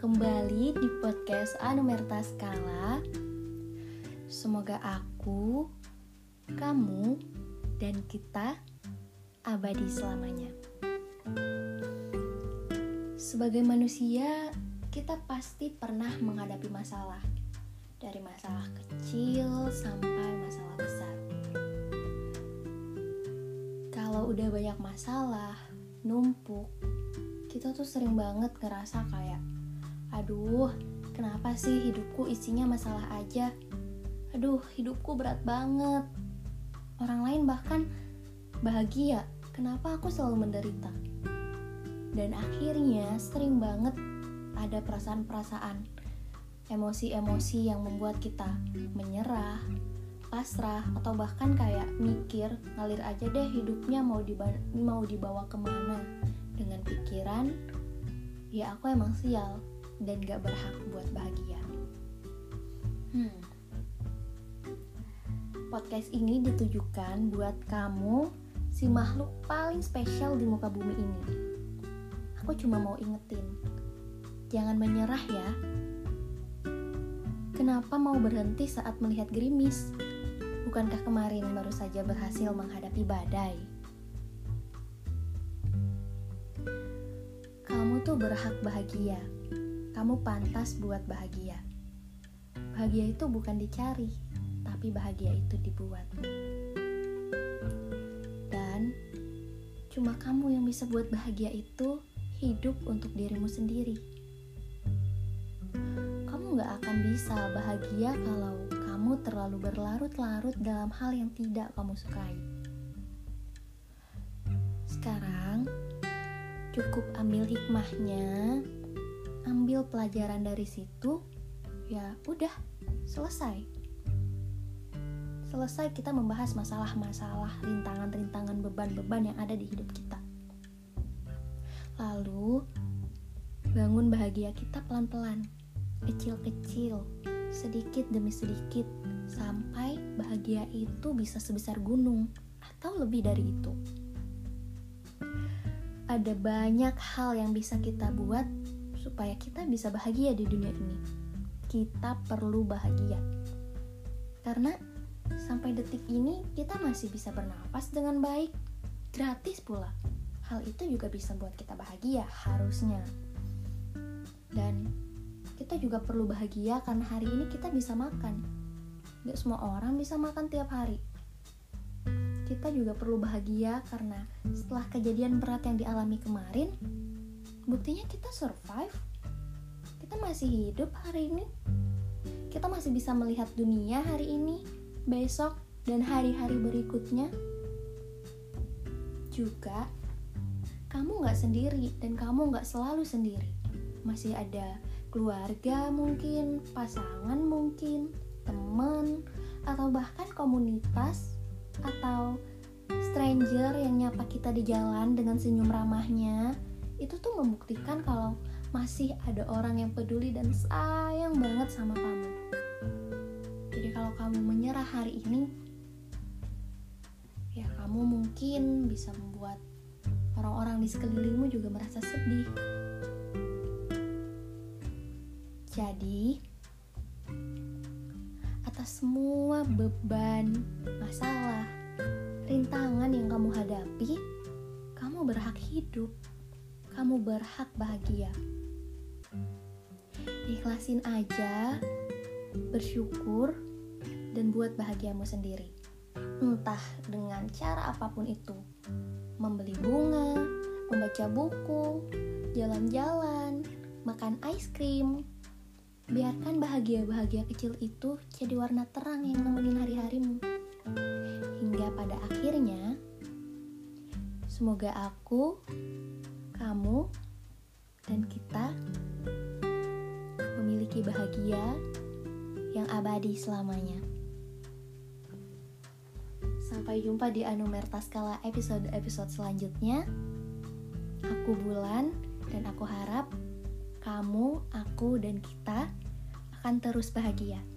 kembali di podcast Anumerta Skala. Semoga aku, kamu, dan kita abadi selamanya. Sebagai manusia, kita pasti pernah menghadapi masalah. Dari masalah kecil sampai masalah besar. Kalau udah banyak masalah, numpuk, kita tuh sering banget ngerasa kayak aduh kenapa sih hidupku isinya masalah aja? Aduh hidupku berat banget. Orang lain bahkan bahagia kenapa aku selalu menderita? Dan akhirnya sering banget ada perasaan-perasaan emosi-emosi yang membuat kita menyerah pasrah atau bahkan kayak mikir ngalir aja deh hidupnya mau mau dibawa ke mana dengan pikiran ya aku emang sial dan gak berhak buat bahagia hmm. podcast ini ditujukan buat kamu si makhluk paling spesial di muka bumi ini aku cuma mau ingetin jangan menyerah ya Kenapa mau berhenti saat melihat gerimis? Bukankah kemarin baru saja berhasil menghadapi badai? Tuh berhak bahagia. Kamu pantas buat bahagia. Bahagia itu bukan dicari, tapi bahagia itu dibuat. Dan cuma kamu yang bisa buat bahagia itu hidup untuk dirimu sendiri. Kamu gak akan bisa bahagia kalau kamu terlalu berlarut-larut dalam hal yang tidak kamu sukai. Sekarang, cukup ambil hikmahnya ambil pelajaran dari situ ya udah selesai. Selesai kita membahas masalah-masalah rintangan-rintangan beban-beban yang ada di hidup kita. Lalu bangun bahagia kita pelan-pelan kecil-kecil sedikit demi sedikit sampai bahagia itu bisa sebesar gunung atau lebih dari itu ada banyak hal yang bisa kita buat supaya kita bisa bahagia di dunia ini. Kita perlu bahagia. Karena sampai detik ini kita masih bisa bernapas dengan baik, gratis pula. Hal itu juga bisa buat kita bahagia harusnya. Dan kita juga perlu bahagia karena hari ini kita bisa makan. Gak semua orang bisa makan tiap hari kita juga perlu bahagia karena setelah kejadian berat yang dialami kemarin, buktinya kita survive. Kita masih hidup hari ini. Kita masih bisa melihat dunia hari ini, besok, dan hari-hari berikutnya. Juga, kamu gak sendiri dan kamu gak selalu sendiri. Masih ada keluarga mungkin, pasangan mungkin, teman, atau bahkan komunitas atau stranger yang nyapa kita di jalan dengan senyum ramahnya itu tuh membuktikan kalau masih ada orang yang peduli dan sayang banget sama kamu. Jadi kalau kamu menyerah hari ini, ya kamu mungkin bisa membuat orang-orang di sekelilingmu juga merasa sedih. Jadi, atas semua beban, masalah, rintangan yang kamu hadapi, kamu berhak hidup. Kamu berhak bahagia. Ikhlasin aja, bersyukur, dan buat bahagiamu sendiri. Entah dengan cara apa pun itu. Membeli bunga, membaca buku, jalan-jalan, makan ice cream, Biarkan bahagia-bahagia kecil itu jadi warna terang yang nemenin hari-harimu. Hingga pada akhirnya, semoga aku, kamu, dan kita memiliki bahagia yang abadi selamanya. Sampai jumpa di Anumerta Skala episode-episode selanjutnya. Aku Bulan dan aku harap kamu, aku, dan kita akan terus bahagia.